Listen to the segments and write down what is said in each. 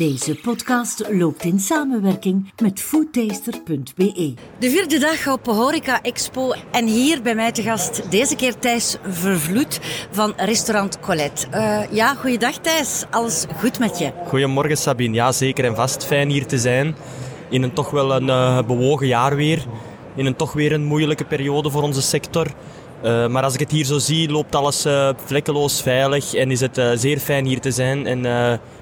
Deze podcast loopt in samenwerking met foodtaster.be. De vierde dag op Horeca Expo en hier bij mij te gast deze keer Thijs Vervloed van restaurant Colette. Uh, ja, goeiedag Thijs. Alles goed met je? Goedemorgen Sabine. Ja, zeker en vast. Fijn hier te zijn. In een toch wel een uh, bewogen jaar weer. In een toch weer een moeilijke periode voor onze sector. Uh, maar als ik het hier zo zie, loopt alles uh, vlekkeloos veilig en is het uh, zeer fijn hier te zijn. En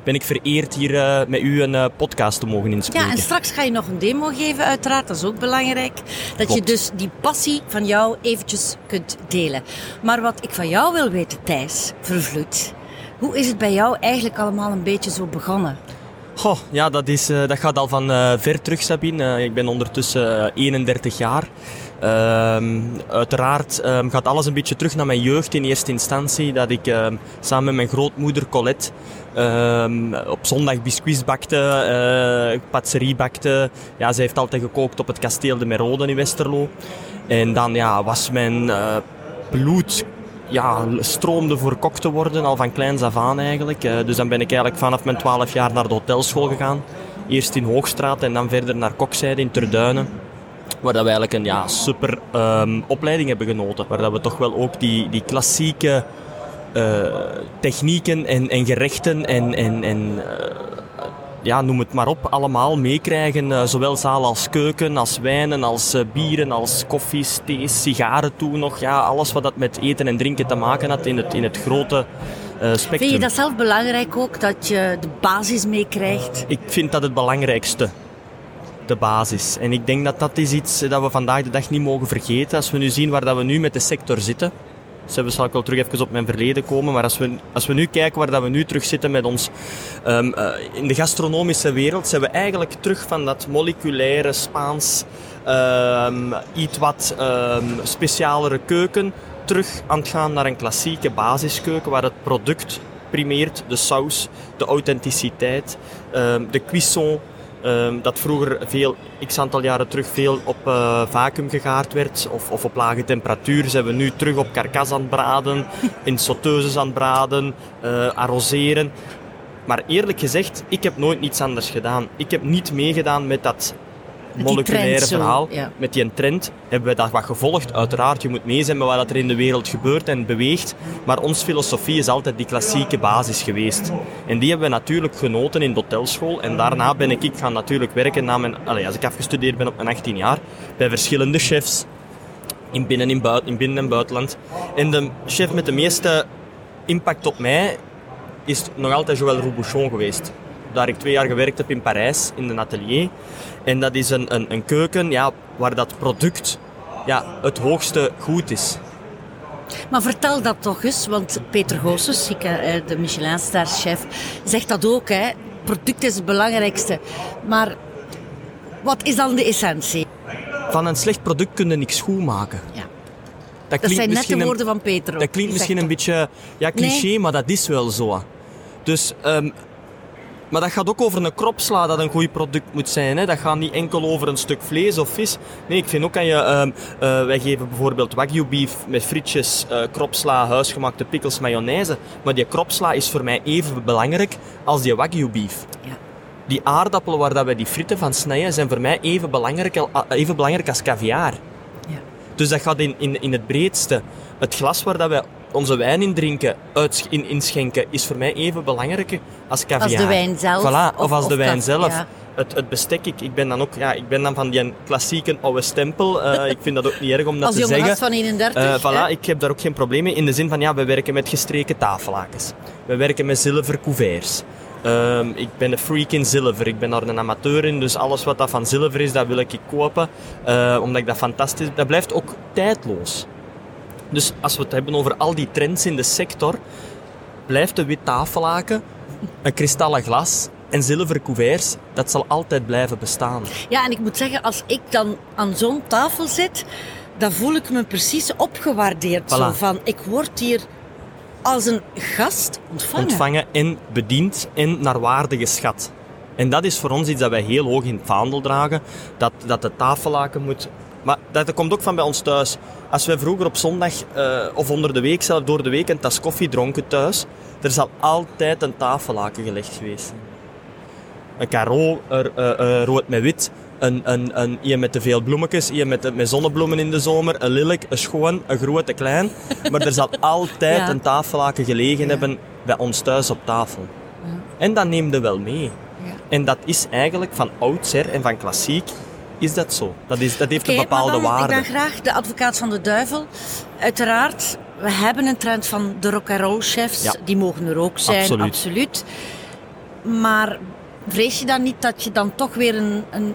ben ik vereerd hier met u een podcast te mogen inspreken. Ja, en straks ga je nog een demo geven, uiteraard. Dat is ook belangrijk. Dat je dus die passie van jou eventjes kunt delen. Maar wat ik van jou wil weten, Thijs Vervloed. Hoe is het bij jou eigenlijk allemaal een beetje zo begonnen? Ja, dat, is, dat gaat al van ver terug, Sabine. ik ben ondertussen 31 jaar. Um, uiteraard um, gaat alles een beetje terug naar mijn jeugd in eerste instantie. Dat ik um, samen met mijn grootmoeder Colette op zondag biscuits bakte, patisserie bakte. Ja, zij heeft altijd gekookt op het kasteel de Merode in Westerlo. En dan ja, was mijn bloed ja, stroomde voor kok te worden, al van kleins af aan eigenlijk. Uh, dus dan ben ik eigenlijk vanaf mijn 12 jaar naar de hotelschool gegaan. Eerst in Hoogstraat en dan verder naar Kokzijde in Terduinen. Waar dat we eigenlijk een ja, super um, opleiding hebben genoten. Waar dat we toch wel ook die, die klassieke uh, technieken en, en gerechten en, en, en uh, ja, noem het maar op, allemaal meekrijgen. Uh, zowel zaal als keuken, als wijnen, als bieren, als koffies, thees, sigaren toen nog. Ja, alles wat dat met eten en drinken te maken had in het, in het grote spectrum. Vind je dat zelf belangrijk ook, dat je de basis meekrijgt? Ik vind dat het belangrijkste de basis. En ik denk dat dat is iets dat we vandaag de dag niet mogen vergeten. Als we nu zien waar dat we nu met de sector zitten. Dus zal ik wel terug even op mijn verleden komen. Maar als we, als we nu kijken waar dat we nu terug zitten met ons... Um, uh, in de gastronomische wereld zijn we eigenlijk terug van dat moleculaire Spaans... Um, iets wat um, specialere keuken terug aan het gaan naar een klassieke basiskeuken waar het product primeert, de saus, de authenticiteit, de cuisson, Um, dat vroeger veel, x aantal jaren terug, veel op uh, vacuüm gegaard werd of, of op lage temperatuur. Zijn we nu terug op karkas aan het braden, in sauteuses aan het braden, uh, arroseren. Maar eerlijk gezegd, ik heb nooit niets anders gedaan. Ik heb niet meegedaan met dat moleculaire verhaal, met die trend, hebben we dat wat gevolgd. Uiteraard, je moet mee zijn met wat er in de wereld gebeurt en beweegt. Maar onze filosofie is altijd die klassieke basis geweest. En die hebben we natuurlijk genoten in de hotelschool. En daarna ben ik, ik gaan natuurlijk werken na mijn, allez, als ik afgestudeerd ben op mijn 18 jaar, bij verschillende chefs. In binnen, in, buiten, in binnen- en buitenland. En de chef met de meeste impact op mij is nog altijd Joël Robuchon geweest daar ik twee jaar gewerkt heb in Parijs, in een atelier. En dat is een, een, een keuken ja, waar dat product ja, het hoogste goed is. Maar vertel dat toch eens, want Peter Goossens, eh, de Michelin-ster-chef, zegt dat ook. Hè. Product is het belangrijkste. Maar wat is dan de essentie? Van een slecht product kun je niks goed maken. Ja. Dat, dat zijn net de woorden van Peter. Dat klinkt misschien een beetje ja, cliché, maar dat is wel zo. Dus um, maar dat gaat ook over een kropsla dat een goed product moet zijn. Hè. Dat gaat niet enkel over een stuk vlees of vis. Nee, ik vind ook dat je... Uh, uh, wij geven bijvoorbeeld wagyu beef met frietjes, uh, kropsla, huisgemaakte pickles, mayonaise. Maar die kropsla is voor mij even belangrijk als die wagyu beef. Ja. Die aardappelen waar dat wij die fritten van snijden zijn voor mij even belangrijk, even belangrijk als caviar. Ja. Dus dat gaat in, in, in het breedste. Het glas waar dat wij onze wijn in drinken, uit, in, inschenken, is voor mij even belangrijk als caviar. Als de wijn zelf. Voilà, of, als de wijn zelf. Het, het, bestek, ik, ik ben dan ook, ja, ik ben dan van die klassieke oude stempel. Uh, ik vind dat ook niet erg om dat te zeggen. Als van 31. Uh, voilà, ik heb daar ook geen probleem mee. In de zin van, ja, we werken met gestreken tafellakens. We werken met zilver couverts. Uh, ik ben een freak in zilver. Ik ben daar een amateur in. Dus alles wat dat van zilver is, dat wil ik kopen. Uh, omdat ik dat fantastisch... Dat blijft ook tijdloos. Dus als we het hebben over al die trends in de sector, blijft de wit tafellaken, een kristallen glas en zilveren couverts, dat zal altijd blijven bestaan. Ja, en ik moet zeggen, als ik dan aan zo'n tafel zit, dan voel ik me precies opgewaardeerd. Zo van, ik word hier als een gast ontvangen. Ontvangen en bediend en naar waarde geschat. En dat is voor ons iets dat wij heel hoog in het vaandel dragen. Dat, dat de tafellaken moet maar dat komt ook van bij ons thuis. Als wij vroeger op zondag uh, of onder de week, zelf door de week, een tas koffie dronken thuis, er zal altijd een tafellaken gelegd geweest zijn. een caro, er, eh, eh, rood met wit. Een, een, een, een met te veel bloemetjes, een met, met zonnebloemen in de zomer, een lelijk, een schoon, een groot, een klein. Maar er zal altijd Ja. een tafellaken gelegen hebben bij ons thuis op tafel. En dat neem je wel mee. Ja. En dat is eigenlijk van oudsher en van klassiek, is dat zo. Dat, is, dat heeft een bepaalde dan, waarde. Ik ben graag de advocaat van de duivel. Uiteraard, we hebben een trend van de rock'n'roll chefs. Ja. Die mogen er ook zijn, Absoluut. absoluut. Maar vrees je dan niet dat je dan toch weer een, een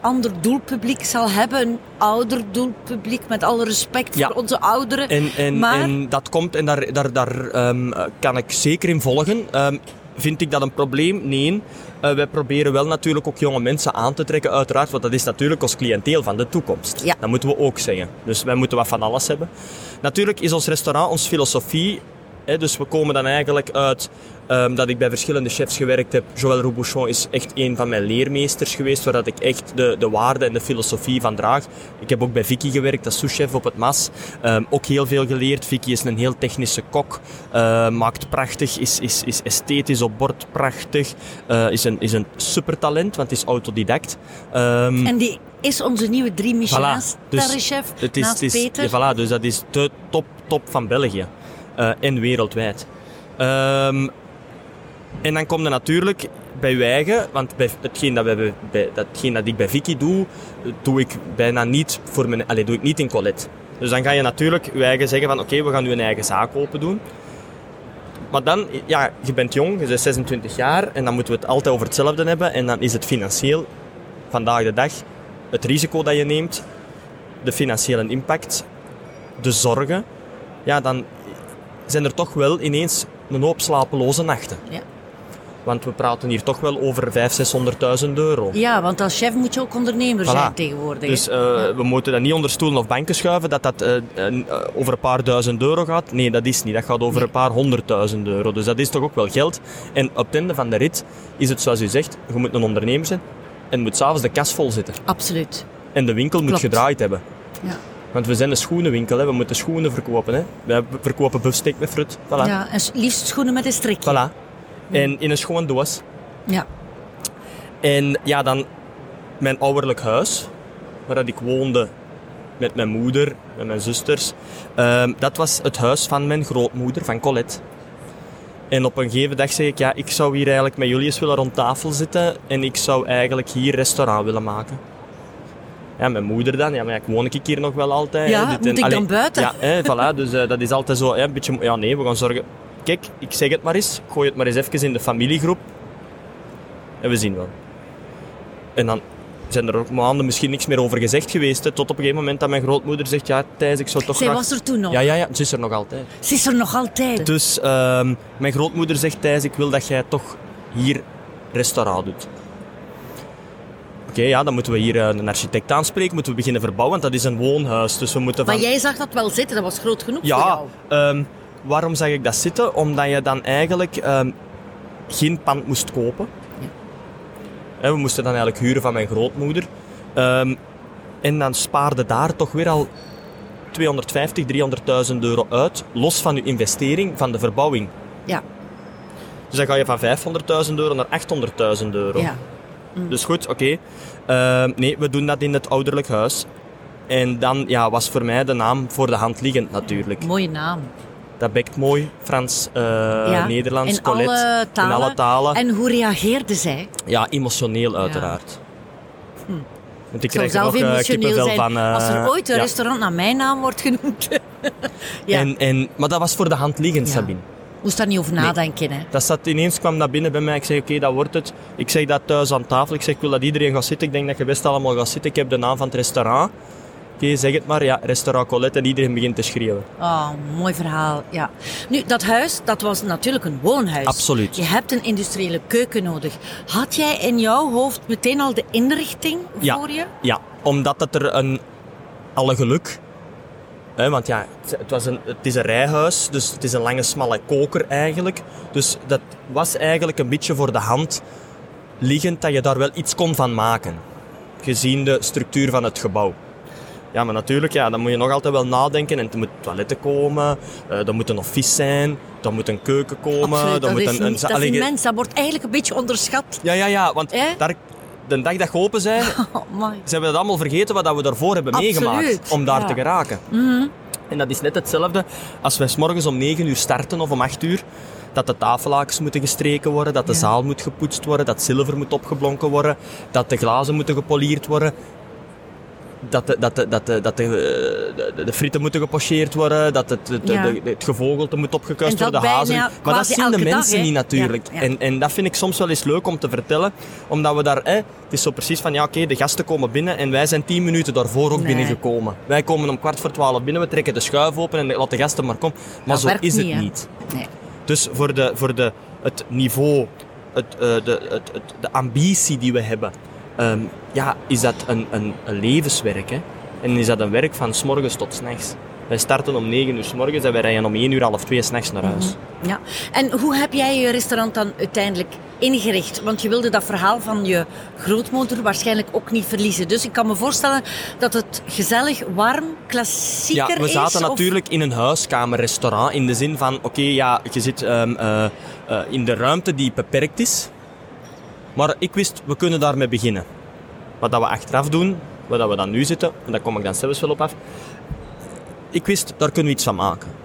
ander doelpubliek zal hebben? Een ouder doelpubliek, met alle respect Ja. voor onze ouderen. En, en, maar en dat komt, en daar, daar, daar ehm, eh, kan ik zeker in volgen. Ehm, vind ik dat een probleem? Nee. Eh, wij proberen wel natuurlijk ook jonge mensen aan te trekken, uiteraard, want dat is natuurlijk ons cliënteel van de toekomst. Ja. Dat moeten we ook zeggen. Dus wij moeten wat van alles hebben. Natuurlijk is ons restaurant, onze filosofie, dus we komen dan eigenlijk uit ehm, dat ik bij verschillende chefs gewerkt heb. Joël Robuchon is echt een van mijn leermeesters geweest, waar dat ik echt de, de waarde en de filosofie van draag. Ik heb ook bij Vicky gewerkt als souschef op het MAS. Ehm, ook heel veel geleerd. Vicky is een heel technische kok. eh, maakt prachtig, is, is, is esthetisch op bord prachtig. eh, is, een, is een supertalent, want is autodidact. Ehm, En die is onze nieuwe drie Michelin Voilà. Dus sterrenchef het is, naast het is, Peter. ja, voilà, dus dat is de top, top van België. Eh, en wereldwijd. Ehm, en dan komt er natuurlijk bij Wijgen, want bij hetgeen dat, bij, datgene dat ik bij Vicky doe, doe ik bijna niet, voor mijn, allez, doe ik niet in Colette. Dus dan ga je natuurlijk Wijgen zeggen van oké, we gaan nu een eigen zaak open doen. Maar dan, ja, je bent jong, je bent 26 jaar en dan moeten we het altijd over hetzelfde hebben. En dan is het financieel, vandaag de dag, het risico dat je neemt, de financiële impact, de zorgen, ja, dan zijn er toch wel ineens een hoop slapeloze nachten. Ja. Want we praten hier toch wel over 500.000, 600.000 euro. Ja, want als chef moet je ook ondernemer zijn tegenwoordig. Dus eh, we moeten dat niet onder stoelen of banken schuiven dat dat eh, eh, over een paar duizend euro gaat. Nee, dat is niet. Dat gaat over een paar honderdduizend euro. Dus dat is toch ook wel geld. En op het einde van de rit is het zoals u zegt, je moet een ondernemer zijn en moet s'avonds de kas vol zitten. Absoluut. En de winkel moet gedraaid hebben. Ja. Want we zijn een schoenenwinkel, hè. we moeten schoenen verkopen. Hè. Wij verkopen buffsteak met fruit. Voilà. Ja, en liefst schoenen met een strikje. voilà. En in een schoon doos. Ja. En ja, dan mijn ouderlijk huis, waar dat ik woonde met mijn moeder, met mijn zusters. ehm, dat was het huis van mijn grootmoeder, van Colette. En op een gegeven dag zeg ik, ja, ik zou hier eigenlijk met jullie eens willen rond tafel zitten en ik zou eigenlijk hier restaurant willen maken. Ja, mijn moeder dan, ja, maar ik woon ik hier nog wel altijd. Ja, dit moet en- ik dan buiten? Ja, hè, voilà, dus eh, dat is altijd zo, ja, een beetje, ja nee, we gaan zorgen. Kijk, ik zeg het maar eens, ik gooi het maar eens even in de familiegroep. En we zien wel. En dan zijn er ook maanden misschien niks meer over gezegd geweest. Hè, tot op een gegeven moment dat mijn grootmoeder zegt, ja Thijs, ik zou toch Zij graag... was er toen nog. Ja, ja, ja, ze is er nog altijd. Ze is er nog altijd. Dus ehm, mijn grootmoeder zegt, Thijs, ik wil dat jij toch hier restaurant doet. Oké, ja, dan moeten we hier eh, een architect aanspreken, moeten we beginnen verbouwen, want dat is een woonhuis. Dus we moeten van... Maar jij zag dat wel zitten, dat was groot genoeg voor Ja, jou. ehm, waarom zag ik dat zitten? Omdat je dan eigenlijk ehm, geen pand moest kopen. Hè, we moesten dan eigenlijk huren van mijn grootmoeder. Ehm, en dan spaarde daar toch weer al 250, 300.000 euro uit, los van je investering van de verbouwing. Ja. Dus dan ga je van 500.000 euro naar 800.000 euro. ja. Dus goed, oké. Ehm, nee, we doen dat in het ouderlijk huis. En dan ja, was voor mij de naam voor de hand liggend natuurlijk. Mooie naam. Dat bekt mooi, Frans, eh, ja. Nederlands, in Colette. alle talen. In alle talen. En hoe reageerde zij? Ja, emotioneel uiteraard. Want ik krijg er zelf nog eh, kippenvel zijn van... eh, als er ooit een ja. restaurant naar mijn naam wordt genoemd. ja. En, en, maar dat was voor de hand liggend. Sabine. Moest daar niet over nadenken, hè. Dat zat ineens, kwam dat binnen bij mij. Ik zei, oké, dat wordt het. Ik zeg dat thuis aan tafel. Ik zeg, ik wil dat iedereen gaat zitten. Ik denk dat je best allemaal gaat zitten. Ik heb de naam van het restaurant. Oké, zeg het maar. Ja, restaurant Colette. En iedereen begint te schreeuwen. Oh, mooi verhaal, ja. Nu, dat huis, dat was natuurlijk een woonhuis. Absoluut. Je hebt een industriële keuken nodig. Had jij in jouw hoofd meteen al de inrichting Ja. voor je? Ja, omdat het er een... Alle geluk... Want ja, het, het was een, het is een rijhuis, dus het is een lange, smalle koker eigenlijk. Dus dat was eigenlijk een beetje voor de hand liggend dat je daar wel iets kon van maken. Gezien de structuur van het gebouw. Ja, maar natuurlijk, ja, dan moet je nog altijd wel nadenken. En er moeten toiletten komen, uh, er moet een office zijn, er moet een keuken komen. Absoluut, dat moet is, een, een, niet- dat is immens. Dat wordt eigenlijk een beetje onderschat. Ja, ja, ja, want daar, de dag dat je open zijn, Oh, zijn we dat allemaal vergeten wat dat we daarvoor hebben Absoluut, meegemaakt om daar ja. Mhm. te geraken. En dat is net hetzelfde als wij 's morgens om 9 uur starten of om 8 uur. Dat de tafellakens moeten gestreken worden, dat de Ja. zaal moet gepoetst worden, dat zilver moet opgeblonken worden, dat de glazen moeten gepolierd worden, dat de, dat de, dat de, dat de, eh, de, de frieten moeten gepocheerd worden, dat het, het, Ja. het gevogelte moet dat worden, de hazen. Maar dat zien de dag, mensen niet natuurlijk. Ja, ja. En, en dat vind ik soms wel eens leuk om te vertellen, omdat we daar, hè, het is zo precies van, ja oké, de gasten komen binnen en wij zijn tien minuten daarvoor ook Nee. binnengekomen. Wij komen om kwart voor twaalf binnen, we trekken de schuif open en laten de gasten maar komen. Maar Dat zo is het niet. Nee. Dus voor, de, voor de, het niveau, het, eh, de, het, het, de ambitie die we hebben, ehm, ja, is dat een, een, een levenswerk. Hè? En is dat een werk van s morgens tot 's nachts. Wij starten om 9 uur s morgens en wij rijden om 1 uur half 2 s'nachts naar huis. Ja. En hoe heb jij je restaurant dan uiteindelijk ingericht? Want je wilde dat verhaal van je grootmoeder waarschijnlijk ook niet verliezen. Dus ik kan me voorstellen dat het gezellig, warm, klassieker Ja, we is. zaten of- natuurlijk in een huiskamerrestaurant. In de zin van, oké, ja, je zit ehm, eh, eh, in de ruimte die beperkt is. Maar ik wist, we kunnen daarmee beginnen. Wat dat we achteraf doen, waar dat we dan nu zitten, en daar kom ik dan zelfs wel op af. Ik wist, daar kunnen we iets van maken.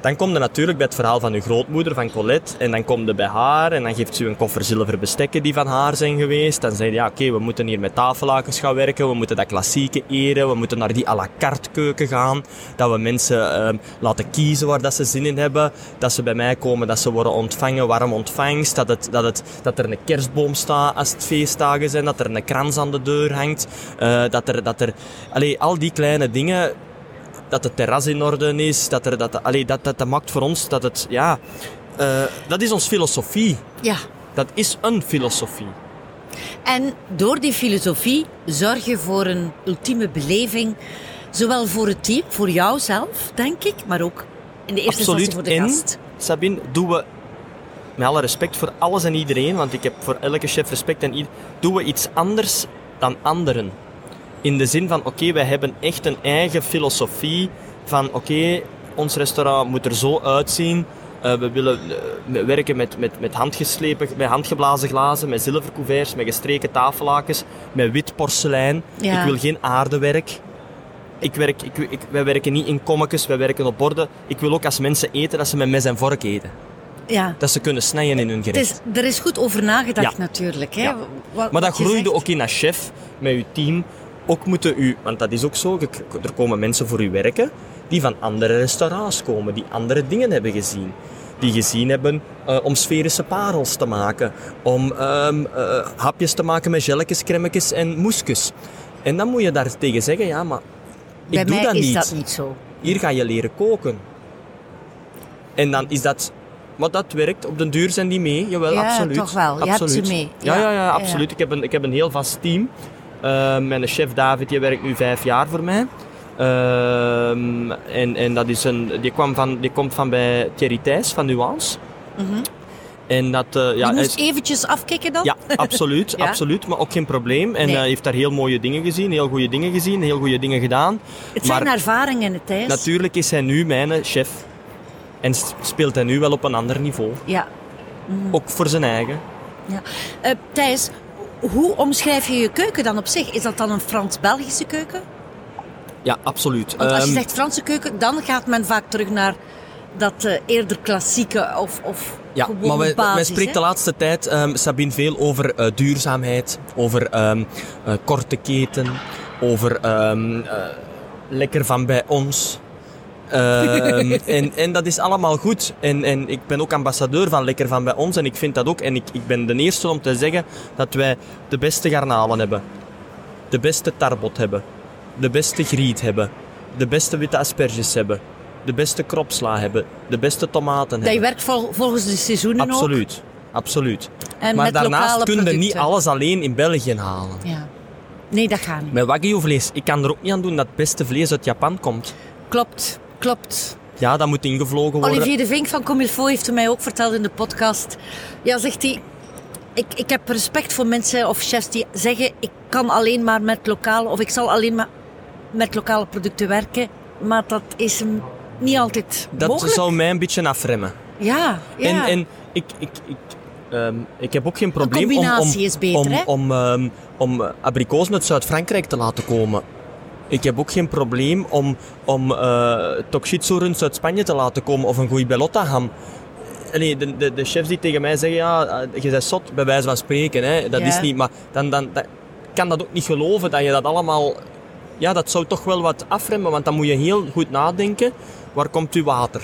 Dan kom je natuurlijk bij het verhaal van uw grootmoeder, van Colette. En dan kom je bij haar en dan geeft ze u een koffer zilveren bestekken die van haar zijn geweest. Dan zei je, ja oké, we moeten hier met tafellakens gaan werken. We moeten dat klassieke eren. We moeten naar die à la carte keuken gaan. Dat we mensen ehm, laten kiezen waar dat ze zin in hebben. Dat ze bij mij komen, dat ze worden ontvangen, warm ontvangst. Dat, het, dat, het, dat er een kerstboom staat als het feestdagen zijn. Dat er een krans aan de deur hangt. eh, dat er, dat er allee, al die kleine dingen dat het terras in orde is, dat er, dat, allee, dat, dat, dat maakt voor ons dat het, ja, eh, dat is ons filosofie. Ja. Dat is een filosofie. En door die filosofie zorg je voor een ultieme beleving. Zowel voor het team, voor jouzelf, denk ik, maar ook in de eerste Absoluut. instantie voor de en, gast. Sabine, doen we, met alle respect voor alles en iedereen, want ik heb voor elke chef respect en ieder, doen we iets anders dan anderen. In de zin van, oké, wij hebben echt een eigen filosofie van, oké, ons restaurant moet er zo uitzien. Eh, we willen eh, we werken met, met, met handgeslepen, met handgeblazen glazen, met zilvercouverts, met gestreken tafellakens, met wit porselein. Ja. Ik wil geen aardewerk. Ik werk, ik, ik, wij werken niet in kommetjes, wij werken op borden. Ik wil ook als mensen eten, dat ze met mes en vork eten. Ja. Dat ze kunnen snijden in hun gerecht. is, er is goed over nagedacht Ja. natuurlijk. Hè? Ja. Wat- Maar dat groeide zegt. ook in als chef, met uw team. Ook moeten u, want dat is ook zo, er komen mensen voor u werken die van andere restaurants komen, die andere dingen hebben gezien. Die gezien hebben eh, om sferische parels te maken, om ehm, eh, hapjes te maken met gelletjes, cremmetjes en moesjes. En dan moet je daar tegen zeggen, ja, maar ik Bij doe mij dat is niet. dat niet zo. Hier ga je leren koken. En dan is dat... Maar dat werkt. Op den duur zijn die mee. Jawel, Ja, absoluut. toch wel. Je hebt ze mee. Ja, Ja. ja, ja, Ja, absoluut. Ik, heb een, ik heb een heel vast team. Eh, mijn chef David, die werkt nu vijf jaar voor mij. Ehm, en, en dat is een, die, kwam van, die komt van bij Thierry Thijs van Nuance. En dat... eh, ja, je Mhm. moest eventjes afkicken dan? ja, absoluut, Ja? absoluut. Maar ook geen probleem. En Nee. hij heeft daar heel mooie dingen gezien, heel goede dingen gezien, heel goede dingen gedaan. Het zijn maar ervaringen, het Thijs. natuurlijk is hij nu mijn chef. En speelt hij nu wel op een ander niveau. Ja. Ook voor zijn eigen. ja. Eh, Thijs, hoe omschrijf je je keuken dan op zich? Is dat dan een Frans-Belgische keuken? Ja, absoluut. Want als je Ehm, zegt Franse keuken, dan gaat men vaak terug naar dat eh, eerder klassieke of, of Ja, maar wij, spreken de laatste tijd, ehm, Sabine, veel over eh, duurzaamheid, over ehm, eh, korte keten, over lekker van bij ons. Ehm, en, en dat is allemaal goed. En, en ik ben ook ambassadeur van Lekker van bij ons en ik vind dat ook. En ik, ik ben de eerste om te zeggen dat wij de beste garnalen hebben, de beste tarbot hebben, de beste griet hebben, de beste witte asperges hebben, de beste kropsla hebben, de beste tomaten Dat je hebben. werkt vol- volgens de seizoenen ook. Absoluut, absoluut. En maar daarnaast lokale kun je niet alles alleen in België halen. Ja. Nee, dat gaat niet. Met wagyu-vlees, ik kan er ook niet aan doen dat het beste vlees uit Japan komt. Klopt, klopt. Ja, dat moet ingevlogen worden. Olivier de Vink van Comilfo heeft mij ook verteld in de podcast. Ja, zegt hij... Ik, ik heb respect voor mensen of chefs die zeggen... Ik kan alleen maar met lokaal of ik zal alleen maar... met lokale producten werken, maar dat is hem niet altijd Dat mogelijk. zou mij een beetje afremmen. Ja, ja. En, en ik, ik, ik, ehm, ik heb ook geen probleem om, om, combinatie is beter, om, om, ehm, om abrikozen uit Zuid-Frankrijk te laten komen. Ik heb ook geen probleem om, om uh, Tokshitsu-runs uit Spanje te laten komen of een goeie Bellotta ham. Nee, de, de, de chefs die tegen mij zeggen, ja, eh, je bent zot, bij wijze van spreken. Hè. Dat Ja. is niet, maar dan, dan, dan kan dat ook niet geloven dat je dat allemaal... Ja, dat zou toch wel wat afremmen, want dan moet je heel goed nadenken. Waar komt uw water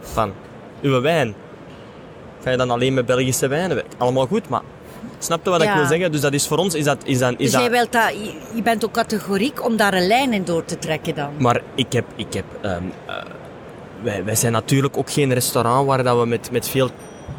van? Uw wijn. Ga je dan alleen met Belgische wijnen werken? Allemaal goed, maar... Snap je wat ik wil zeggen? Dus dat is voor ons... Is dat, is dat, is dus dat, jij wilt dat, je- bent ook categoriek om daar een lijn in door te trekken dan. Maar ik heb... Ik heb ehm, eh, wij, wij zijn natuurlijk ook geen restaurant waar dat we met, met veel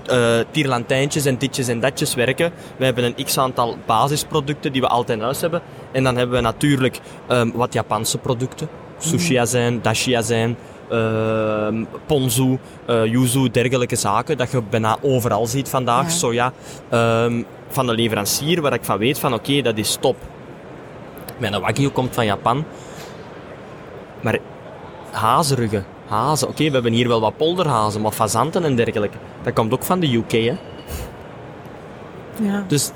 eh tierlantijntjes en ditjes en datjes werken. We hebben een x-aantal basisproducten die we altijd in huis hebben. En dan hebben we natuurlijk ehm, wat Japanse producten. Sushi zijn, dashi zijn, ehm, ponzu, eh, yuzu, dergelijke zaken. Dat je bijna overal ziet vandaag. Ja. Soja. ehm, van de leverancier waar ik van weet van oké, dat is top. Mijn wagyu komt van Japan. Maar hazeruggen, hazen. Oké, we hebben hier wel wat polderhazen, maar fazanten en dergelijke. Dat komt ook van de UK, hè. Ja. Dus,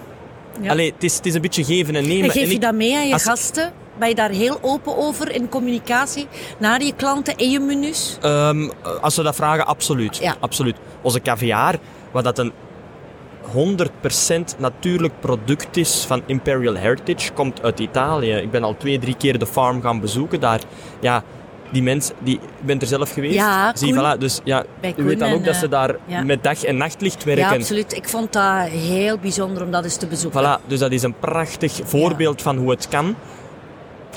Ja. allee, het is, het is een beetje geven en nemen. En geef En je ik- dat mee aan je gasten? Ben je daar heel open over in communicatie naar je klanten en je menus? Ehm, als ze dat vragen, absoluut. Ja. absoluut. Onze caviar, wat dat een 100% natuurlijk product is van Imperial Heritage, komt uit Italië. Ik ben al twee, drie keer de farm gaan bezoeken daar. Ja, die mensen, die, ik ben er zelf geweest. Ja, Zie, voilà, dus ja, Bij u weet dan ook en, dat ze eh, daar ja. met dag en nachtlicht werken. Ja, absoluut. Ik vond dat heel bijzonder om dat eens te bezoeken. Voilà, dus dat is een prachtig voorbeeld van hoe het kan.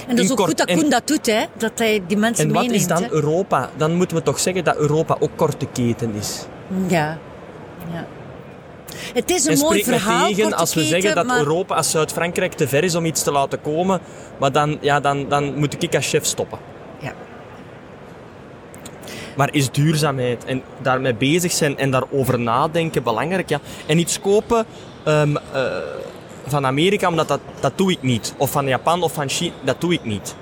En dat is ook kort- goed dat en- Koen dat doet, hè? dat hij die mensen En wat meeneemt. is dan hè. Europa? Dan moeten we toch zeggen dat Europa ook korte keten is. Ja. ja. Het is een en mooi spreek verhaal, me tegen als we keten, zeggen dat maar... Europa als Zuid-Frankrijk te ver is om iets te laten komen. Maar dan, ja, dan, dan moet ik als chef stoppen. Ja. Maar is duurzaamheid en daarmee bezig zijn en daarover nadenken belangrijk? Ja. En iets kopen ehm, eh, van Amerika, omdat dat, dat doe ik niet. Of van Japan of van China, dat doe ik niet.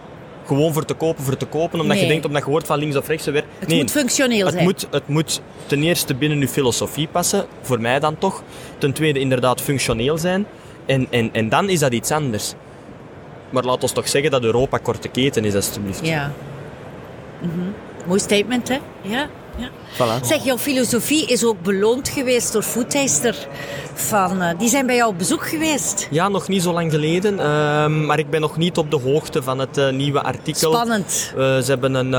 Gewoon voor te kopen, voor te kopen, omdat Nee. je denkt, omdat je hoort van links of rechts. Weer. Het nee, moet functioneel het zijn. moet, het moet ten eerste binnen uw filosofie passen, voor mij dan toch. Ten tweede inderdaad functioneel zijn. En, en, en dan is dat iets anders. Maar laat ons toch zeggen dat Europa korte keten is, alstublieft. Ja. Mhm. Mooi statement, hè? Ja. Ja. Voilà. Zeg, jouw filosofie is ook beloond geweest door Foodtaster. Van, eh, die zijn bij jou op bezoek geweest. Ja, nog niet zo lang geleden. ehm, maar ik ben nog niet op de hoogte van het eh, nieuwe artikel. Spannend. Eh, ze hebben een,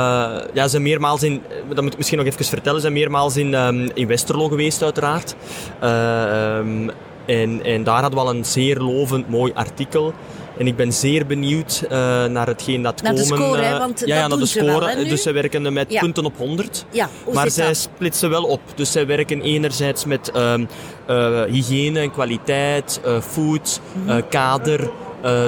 ja, ze zijn meermaals in, dat moet ik misschien nog even vertellen, ze zijn meermaals in, ehm, in Westerlo geweest uiteraard. Eh, ehm, en, en daar hadden we al een zeer lovend mooi artikel. En ik ben zeer benieuwd eh, naar hetgeen dat Naar de komen. score, hè, eh, want ja, naar de ze wel, score. nu? dus ze werken met Ja. punten op 100. Ja, maar zij dat? splitsen wel op. Dus zij werken enerzijds met ehm, eh, hygiëne en kwaliteit, eh, food, Mhm. kader.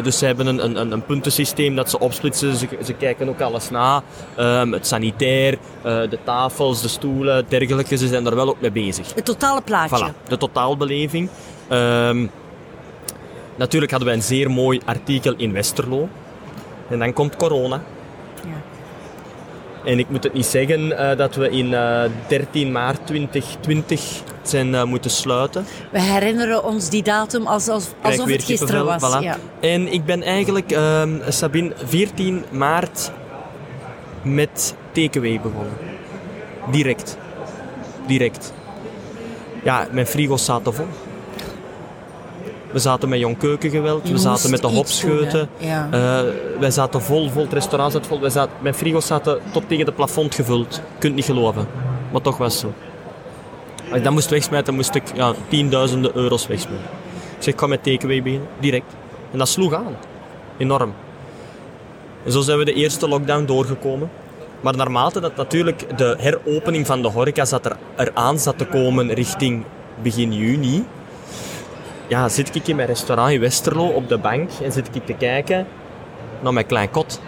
Dus ze hebben een, een, een, puntensysteem dat ze opsplitsen. Ze, ze kijken ook alles na. Ehm, het sanitair, de tafels, de stoelen, dergelijke. Ze zijn er wel ook mee bezig. Het totale plaatje. Voilà, de totaalbeleving. Ehm, natuurlijk hadden wij een zeer mooi artikel in Westerlo. En dan komt corona. Ja. En ik moet het niet zeggen eh, dat we in eh, 13 maart 2020 zijn eh, moeten sluiten. We herinneren ons die datum alsof, Krijg alsof het gisteren was. voilà. Ja. En ik ben eigenlijk, ehm Sabine, 14 maart met takeaway begonnen. Direct. Direct. Ja, mijn frigo's zaten vol. We zaten met Jong Keukengeweld, we zaten met de hopscheuten. Ja. Eh, wij zaten vol, vol, het restaurant zat vol. Wij zaten, mijn frigo's zaten tot tegen de plafond gevuld. Je kunt niet geloven. Maar toch was het zo. Als ik dat moest wegsmijten, moest ik ja, tienduizenden euro's wegsmijten. Ik zeg, ik ga met takeaway beginnen, direct. En dat sloeg aan. Enorm. En zo zijn we de eerste lockdown doorgekomen. Maar naarmate dat natuurlijk de heropening van de horeca zat er, eraan zat te komen richting begin juni, ja, zit ik in mijn restaurant in Westerlo op de bank en zit ik te kijken naar mijn klein kot.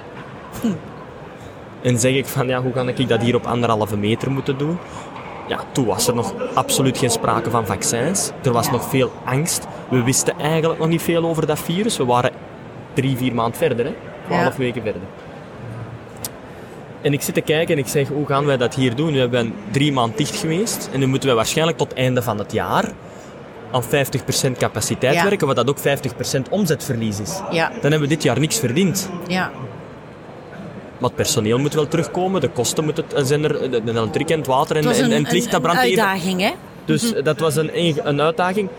En zeg ik van, ja, hoe ga ik dat hier op anderhalve meter moeten doen? Ja, toen was er nog absoluut geen sprake van vaccins. Er was nog veel angst. We wisten eigenlijk nog niet veel over dat virus. We waren drie, vier maanden verder, hè? twaalf Ja. weken verder. En ik zit te kijken en ik zeg, hoe gaan wij dat hier doen? We zijn drie maanden dicht geweest en nu moeten we waarschijnlijk tot het einde van het jaar aan 50% capaciteit Ja. werken, wat dat ook 50% omzetverlies is. Ja, Dan hebben we dit jaar niks verdiend. ja. Maar het personeel moet wel terugkomen, de kosten moeten, zijn er, de, de elektriek en het water en, Het een, en het licht, een, dat een brandt even. uitdaging, hè? Dus Mhm. dat was een, een uitdaging.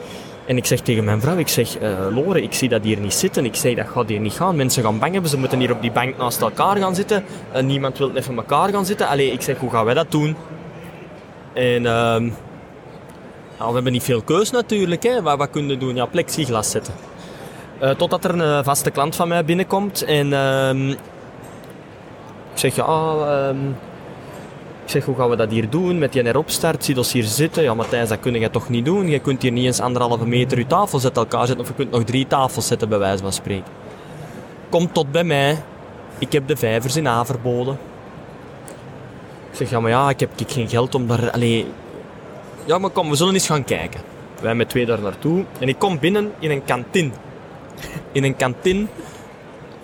En ik zeg tegen mijn vrouw, ik zeg, eh Lore, ik zie dat hier niet zitten. Ik zeg, dat gaat hier niet gaan. Mensen gaan bang hebben, ze moeten hier op die bank naast elkaar gaan zitten. Eh, niemand wil even elkaar gaan zitten. Allee, ik zeg, hoe gaan wij dat doen? En ehm, nou, we hebben niet veel keus natuurlijk. Hè. Wat, wat kunnen doen? Ja, plexiglas zetten. Eh, totdat er een eh, vaste klant van mij binnenkomt. En ehm, ik zeg, ja, ehm, zeg, hoe gaan we dat hier doen? Met die eropstart, zie ons hier zitten. Ja, Matthijs, dat kun je toch niet doen? Je kunt hier niet eens anderhalve meter je tafels uit elkaar zetten. Of je kunt nog drie tafels zetten, bij wijze van spreken. Kom tot bij mij. Ik heb de vijvers in Averboden. Ik zeg, ja, maar ja, ik heb ik geen geld om daar... Allee, ja, maar kom, we zullen eens gaan kijken. Wij met twee daar naartoe. En ik kom binnen in een kantine. In een kantine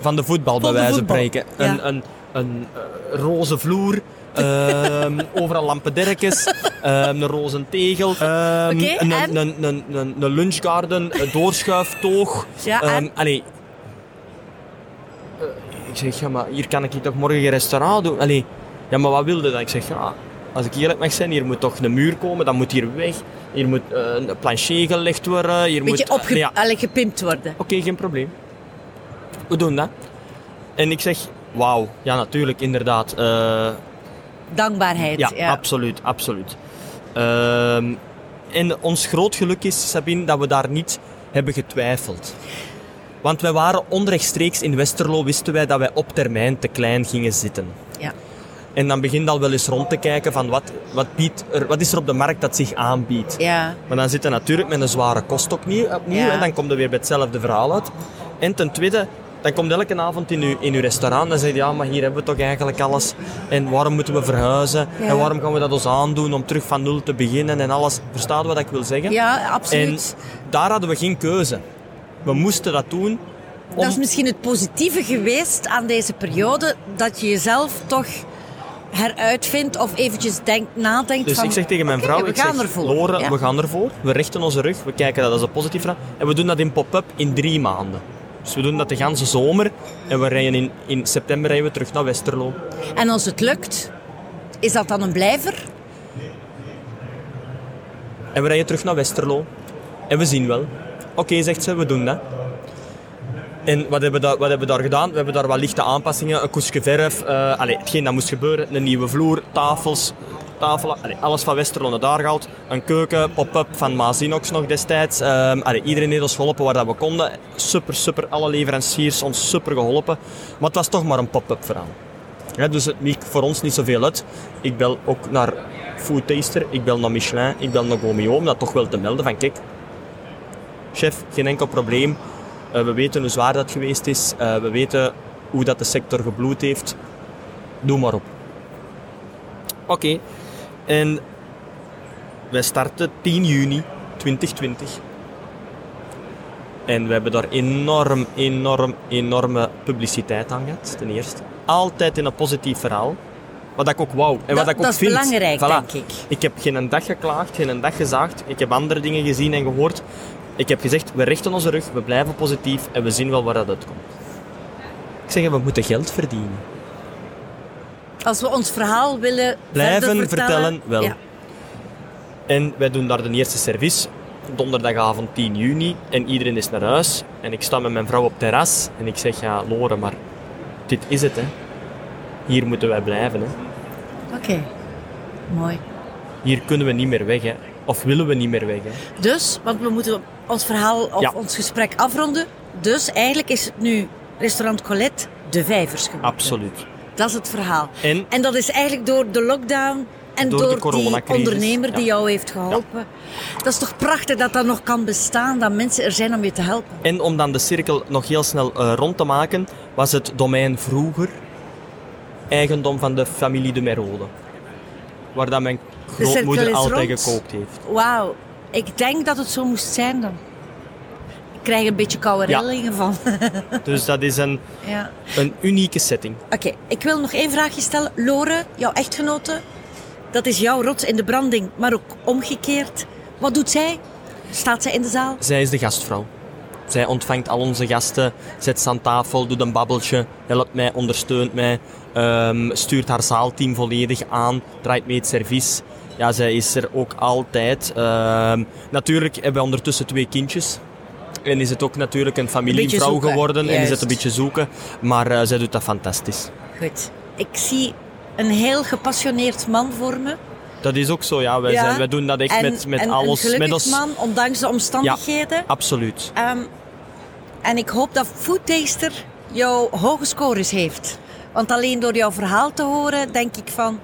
van de voetbal, bij Van wijze van spreken. ja. Een, een, een eh, roze vloer. ehm, overal lampenderkjes, ehm, een roze tegel, ehm, een, en? een, een, een, een lunchgarden, een doorschuiftoog. Ja, en? allee. Eh, ik zeg, ja, maar hier kan ik toch morgen geen restaurant doen? Allee, ja, maar wat wilde dat? Ik zeg, ja, als ik eerlijk mag zijn, hier moet toch een muur komen, dan moet hier weg. Hier moet eh, een plancher gelegd worden. Hier Beetje moet, opge ja, allee, gepimpt worden. Oké, geen probleem. We doen dat. En ik zeg, wauw, ja natuurlijk, inderdaad. eh, Dankbaarheid. ja, Ja, absoluut, absoluut. Ehm, en ons groot geluk is, Sabine, dat we daar niet hebben getwijfeld. Want wij waren onrechtstreeks in Westerlo, wisten wij dat wij op termijn te klein gingen zitten. ja. En dan begint al wel eens rond te kijken van wat, wat, biedt er, wat is er op de markt dat zich aanbiedt. ja. Maar dan zit je natuurlijk met een zware kost opnieuw, opnieuw Ja. en dan kom je weer bij hetzelfde verhaal uit. En ten tweede, dan komt elke avond in uw, in uw restaurant en dan zeg je, ja, maar hier hebben we toch eigenlijk alles. En waarom moeten we verhuizen? Ja. En waarom gaan we dat ons aandoen om terug van nul te beginnen en alles? Verstaat wat ik wil zeggen? ja, En absoluut. daar hadden we geen keuze. We moesten dat doen. Om... Dat is misschien het positieve geweest aan deze periode, dat je jezelf toch heruitvindt of eventjes denkt, nadenkt Dus van... ik zeg tegen mijn vrouw, we ik gaan zeg, ervoor. Lore, Ja. we gaan ervoor. We richten onze rug, we kijken dat als een positief verhaal. En we doen dat in pop-up in drie maanden. Dus we doen dat de ganse zomer. En we rijden in, in september rijden we terug naar Westerlo. En als het lukt, is dat dan een blijver? En we rijden terug naar Westerlo. En we zien wel. Oké, zegt ze, we doen dat. En wat hebben, we daar, wat hebben we daar gedaan? We hebben daar wat lichte aanpassingen. Een koesje verf. eh allee, hetgeen dat moest gebeuren. Een nieuwe vloer, tafels, tafelen. Allee, alles van Westerlo daar gehaald. Een keuken, pop-up van Mazinox nog destijds. Ehm, allee, iedereen heeft ons geholpen waar dat we konden. Super, super. Alle leveranciers ons super geholpen. Maar het was toch maar een pop-up verhaal. Dus het maakt voor ons niet zoveel uit. Ik bel ook naar Food Taster, ik bel naar Michelin, ik bel naar Gomeo om dat toch wel te melden van kijk, chef, geen enkel probleem. Eh, we weten hoe zwaar dat geweest is. Eh, we weten hoe dat de sector gebloed heeft. Doe maar op. Oké. En wij starten 10 juni 2020. En we hebben daar enorm, enorm, enorme publiciteit aan gehad, ten eerste. Altijd in een positief verhaal. Wat ik ook wou. En Dat- wat ik ook dat is vind. belangrijk, Voilà. denk ik. Ik heb geen dag geklaagd, geen dag gezaagd. Ik heb andere dingen gezien en gehoord. Ik heb gezegd, we richten onze rug, we blijven positief en we zien wel waar dat uitkomt. Ik zeg, we moeten geld verdienen. Als we ons verhaal willen Blijven vertellen, vertellen, wel. Ja. En wij doen daar de eerste service, donderdagavond 10 juni, en iedereen is naar huis. En ik sta met mijn vrouw op terras en ik zeg, ja, Lore, maar dit is het, hè. Hier moeten wij blijven, hè. Oké, mooi. Hier kunnen we niet meer weg, hè. Of willen we niet meer weg, hè. Dus, want we moeten ons verhaal of Ja. ons gesprek afronden. Dus eigenlijk is het nu restaurant Colette de Vijvers geworden. Absoluut. Dat is het verhaal. En En dat is eigenlijk door de lockdown en Door door, de die ondernemer die jou heeft geholpen. Dat is toch prachtig dat dat nog kan bestaan, dat mensen er zijn om je te helpen. En om dan de cirkel nog heel snel eh, rond te maken, was het domein vroeger eigendom van de familie de Merode. Waar dat mijn grootmoeder altijd rond. gekookt heeft. Wauw, ik denk dat het zo moest zijn dan. krijg een beetje koude Ja. van. Dus dat is een, ja. een unieke setting. Oké, ik wil nog één vraagje stellen. Lore, jouw echtgenote, dat is jouw rots in de branding, maar ook omgekeerd. Wat doet zij? Staat zij in de zaal? Zij is de gastvrouw. Zij ontvangt al onze gasten, zet ze aan tafel, doet een babbeltje, helpt mij, ondersteunt mij, ehm, stuurt haar zaalteam volledig aan, draait mee het servies. Ja, zij is er ook altijd. Ehm, natuurlijk hebben we ondertussen twee kindjes. En is het ook natuurlijk een familievrouw geworden en is het een beetje zoeken. Maar eh, zij doet dat fantastisch. Goed. Ik zie een heel gepassioneerd man voor me. Dat is ook zo, ja. Wij, Ja. Zijn, wij doen dat echt En- met, met en alles. Een gelukkig met ons, man, ondanks de omstandigheden. Absoluut. Ehm, en ik hoop dat Food Taster jou hoge scores heeft. Want alleen door jouw verhaal te horen, denk ik van...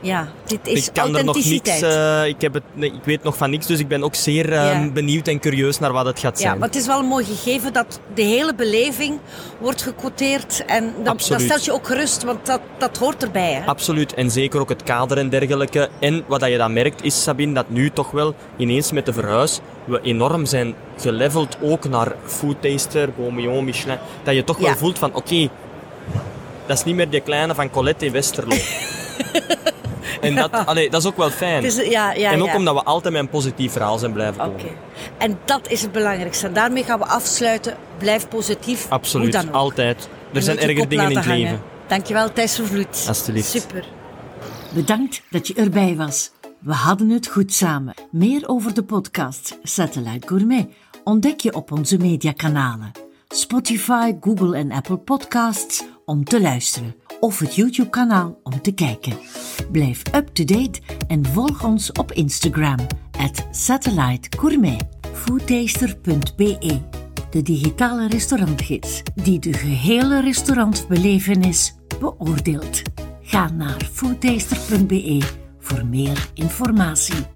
Ja, dit is ik kan er nog niks, eh, ik, heb het, nee, ik weet nog van niks, dus ik ben ook zeer Ja. benieuwd en curieus naar wat het gaat Ja, zijn. maar het is wel een mooi gegeven dat de hele beleving wordt gequoteerd. En dat, stelt je ook gerust, want dat, dat hoort erbij. Hè? Absoluut, en zeker ook het kader en dergelijke. En wat dat je dan merkt is, Sabine, dat nu toch wel ineens met de verhuis we enorm zijn geleveld, ook naar food taster, Beaumillon, Michelin. Dat je toch wel Ja. voelt van, oké, dat is niet meer die kleine van Colette in Westerlo. en dat, allee, dat is ook wel fijn. Is, ja, ja, en ook ja. omdat we altijd met een positief verhaal zijn blijven komen. Oké. En dat is het belangrijkste. En daarmee gaan we afsluiten. Blijf positief. Absoluut, Hoe dan ook. altijd. En Er zijn erger dingen in het hangen. leven. Dankjewel, Thijs Vervloed. Alsjeblieft. Super. Bedankt dat je erbij was. We hadden het goed samen. Meer over de podcast Satellite Gourmet ontdek je op onze mediakanalen. Spotify, Google en Apple Podcasts om te luisteren. Of het YouTube-kanaal om te kijken. Blijf up-to-date en volg ons op Instagram. At. Foodtaster.be De digitale restaurantgids die de gehele restaurantbelevenis beoordeelt. Ga naar foodtaster.be voor meer informatie.